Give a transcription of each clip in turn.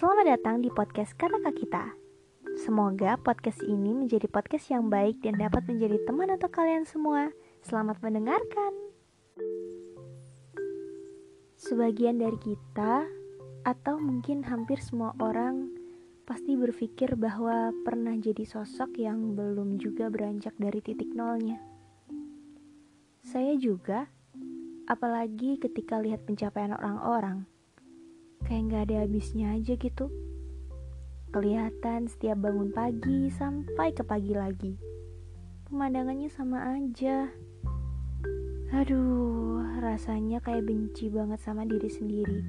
Selamat datang di podcast Kata Kita. Semoga podcast ini menjadi podcast yang baik dan dapat menjadi teman untuk kalian semua. Selamat mendengarkan. Sebagian dari kita, atau mungkin hampir semua orang, pasti berpikir bahwa pernah jadi sosok yang belum juga beranjak dari titik nolnya. Saya juga, apalagi ketika lihat pencapaian orang-orang kayak nggak ada habisnya aja gitu. Kelihatan setiap bangun pagi sampai ke pagi lagi. Pemandangannya sama aja. Aduh, rasanya kayak benci banget sama diri sendiri.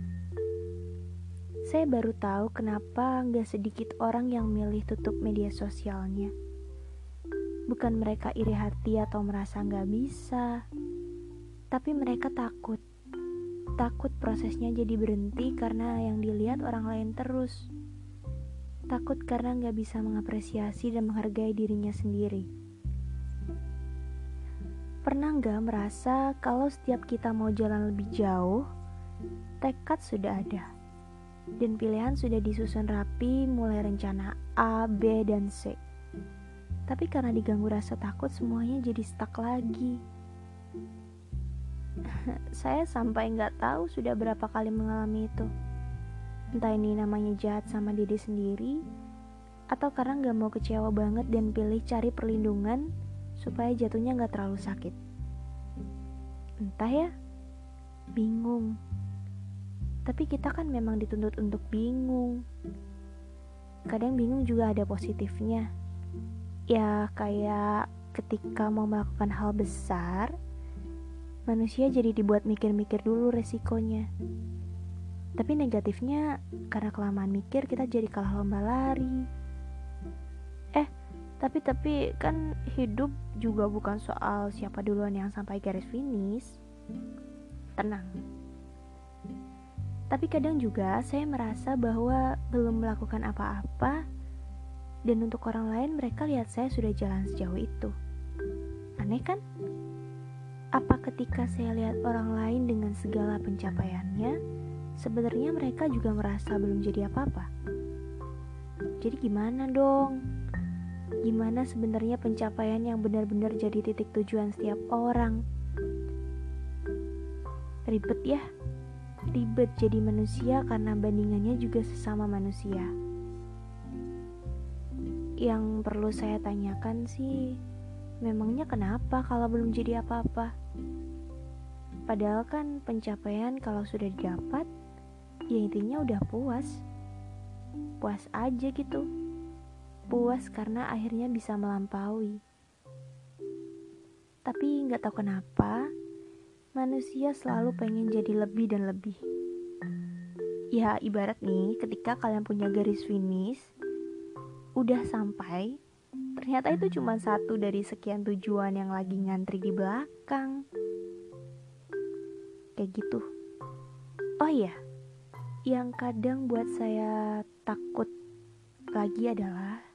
Saya baru tahu kenapa nggak sedikit orang yang milih tutup media sosialnya. Bukan mereka iri hati atau merasa nggak bisa, tapi mereka takut Takut prosesnya jadi berhenti karena yang dilihat orang lain terus. Takut karena nggak bisa mengapresiasi dan menghargai dirinya sendiri. Pernah nggak merasa kalau setiap kita mau jalan lebih jauh, tekad sudah ada. Dan pilihan sudah disusun rapi mulai rencana A, B, dan C. Tapi karena diganggu rasa takut semuanya jadi stuck lagi. saya sampai nggak tahu sudah berapa kali mengalami itu. Entah ini namanya jahat sama diri sendiri, atau karena nggak mau kecewa banget dan pilih cari perlindungan supaya jatuhnya nggak terlalu sakit. Entah ya, bingung. Tapi kita kan memang dituntut untuk bingung. Kadang bingung juga ada positifnya. Ya kayak ketika mau melakukan hal besar, manusia jadi dibuat mikir-mikir dulu resikonya. Tapi negatifnya, karena kelamaan mikir kita jadi kalah lomba lari. Eh, tapi tapi kan hidup juga bukan soal siapa duluan yang sampai garis finish. Tenang. Tapi kadang juga saya merasa bahwa belum melakukan apa-apa dan untuk orang lain mereka lihat saya sudah jalan sejauh itu. Aneh kan? Apa ketika saya lihat orang lain dengan segala pencapaiannya, sebenarnya mereka juga merasa belum jadi apa-apa? Jadi gimana dong? Gimana sebenarnya pencapaian yang benar-benar jadi titik tujuan setiap orang? Ribet ya? Ribet jadi manusia karena bandingannya juga sesama manusia. Yang perlu saya tanyakan sih, Memangnya kenapa kalau belum jadi apa-apa? Padahal kan pencapaian kalau sudah didapat, ya intinya udah puas. Puas aja gitu. Puas karena akhirnya bisa melampaui. Tapi nggak tahu kenapa, manusia selalu pengen jadi lebih dan lebih. Ya ibarat nih ketika kalian punya garis finish, udah sampai, Ternyata itu cuma satu dari sekian tujuan yang lagi ngantri di belakang. Kayak gitu. Oh iya, yang kadang buat saya takut lagi adalah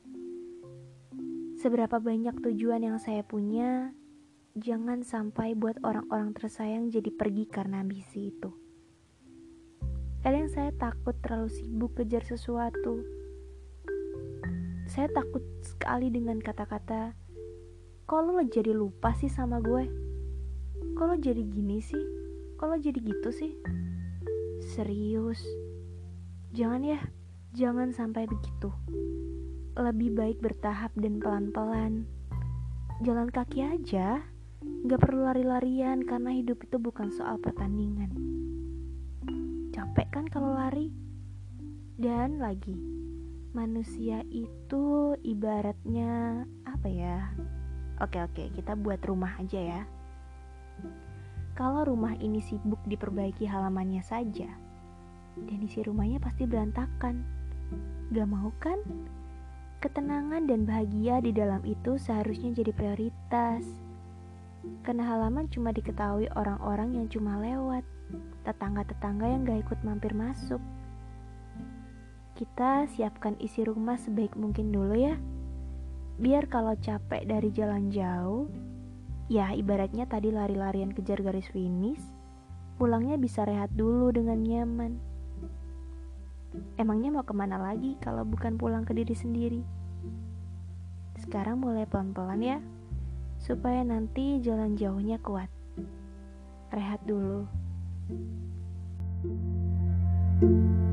seberapa banyak tujuan yang saya punya, jangan sampai buat orang-orang tersayang jadi pergi karena ambisi itu. Kadang saya takut terlalu sibuk kejar sesuatu, saya takut sekali dengan kata-kata Kok lo jadi lupa sih sama gue? Kok jadi gini sih? Lo jadi gitu sih? Serius Jangan ya Jangan sampai begitu Lebih baik bertahap dan pelan-pelan Jalan kaki aja Gak perlu lari-larian Karena hidup itu bukan soal pertandingan Capek kan kalau lari? Dan lagi manusia itu ibaratnya apa ya? Oke oke, kita buat rumah aja ya. Kalau rumah ini sibuk diperbaiki halamannya saja, dan isi rumahnya pasti berantakan. Gak mau kan? Ketenangan dan bahagia di dalam itu seharusnya jadi prioritas. Karena halaman cuma diketahui orang-orang yang cuma lewat, tetangga-tetangga yang gak ikut mampir masuk kita siapkan isi rumah sebaik mungkin dulu ya. Biar kalau capek dari jalan jauh, ya ibaratnya tadi lari-larian kejar garis finish, pulangnya bisa rehat dulu dengan nyaman. Emangnya mau ke mana lagi kalau bukan pulang ke diri sendiri? Sekarang mulai pelan-pelan ya, supaya nanti jalan jauhnya kuat. Rehat dulu. thank you